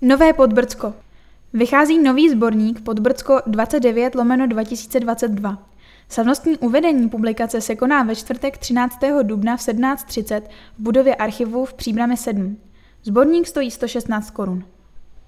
Nové Podbrdsko. Vychází nový sborník Podbrdsko 29 lomeno 2022. Slavnostní uvedení publikace se koná ve čtvrtek 13. dubna v 17.30 v budově archivu v Příbrami 7. Zborník stojí 116 korun.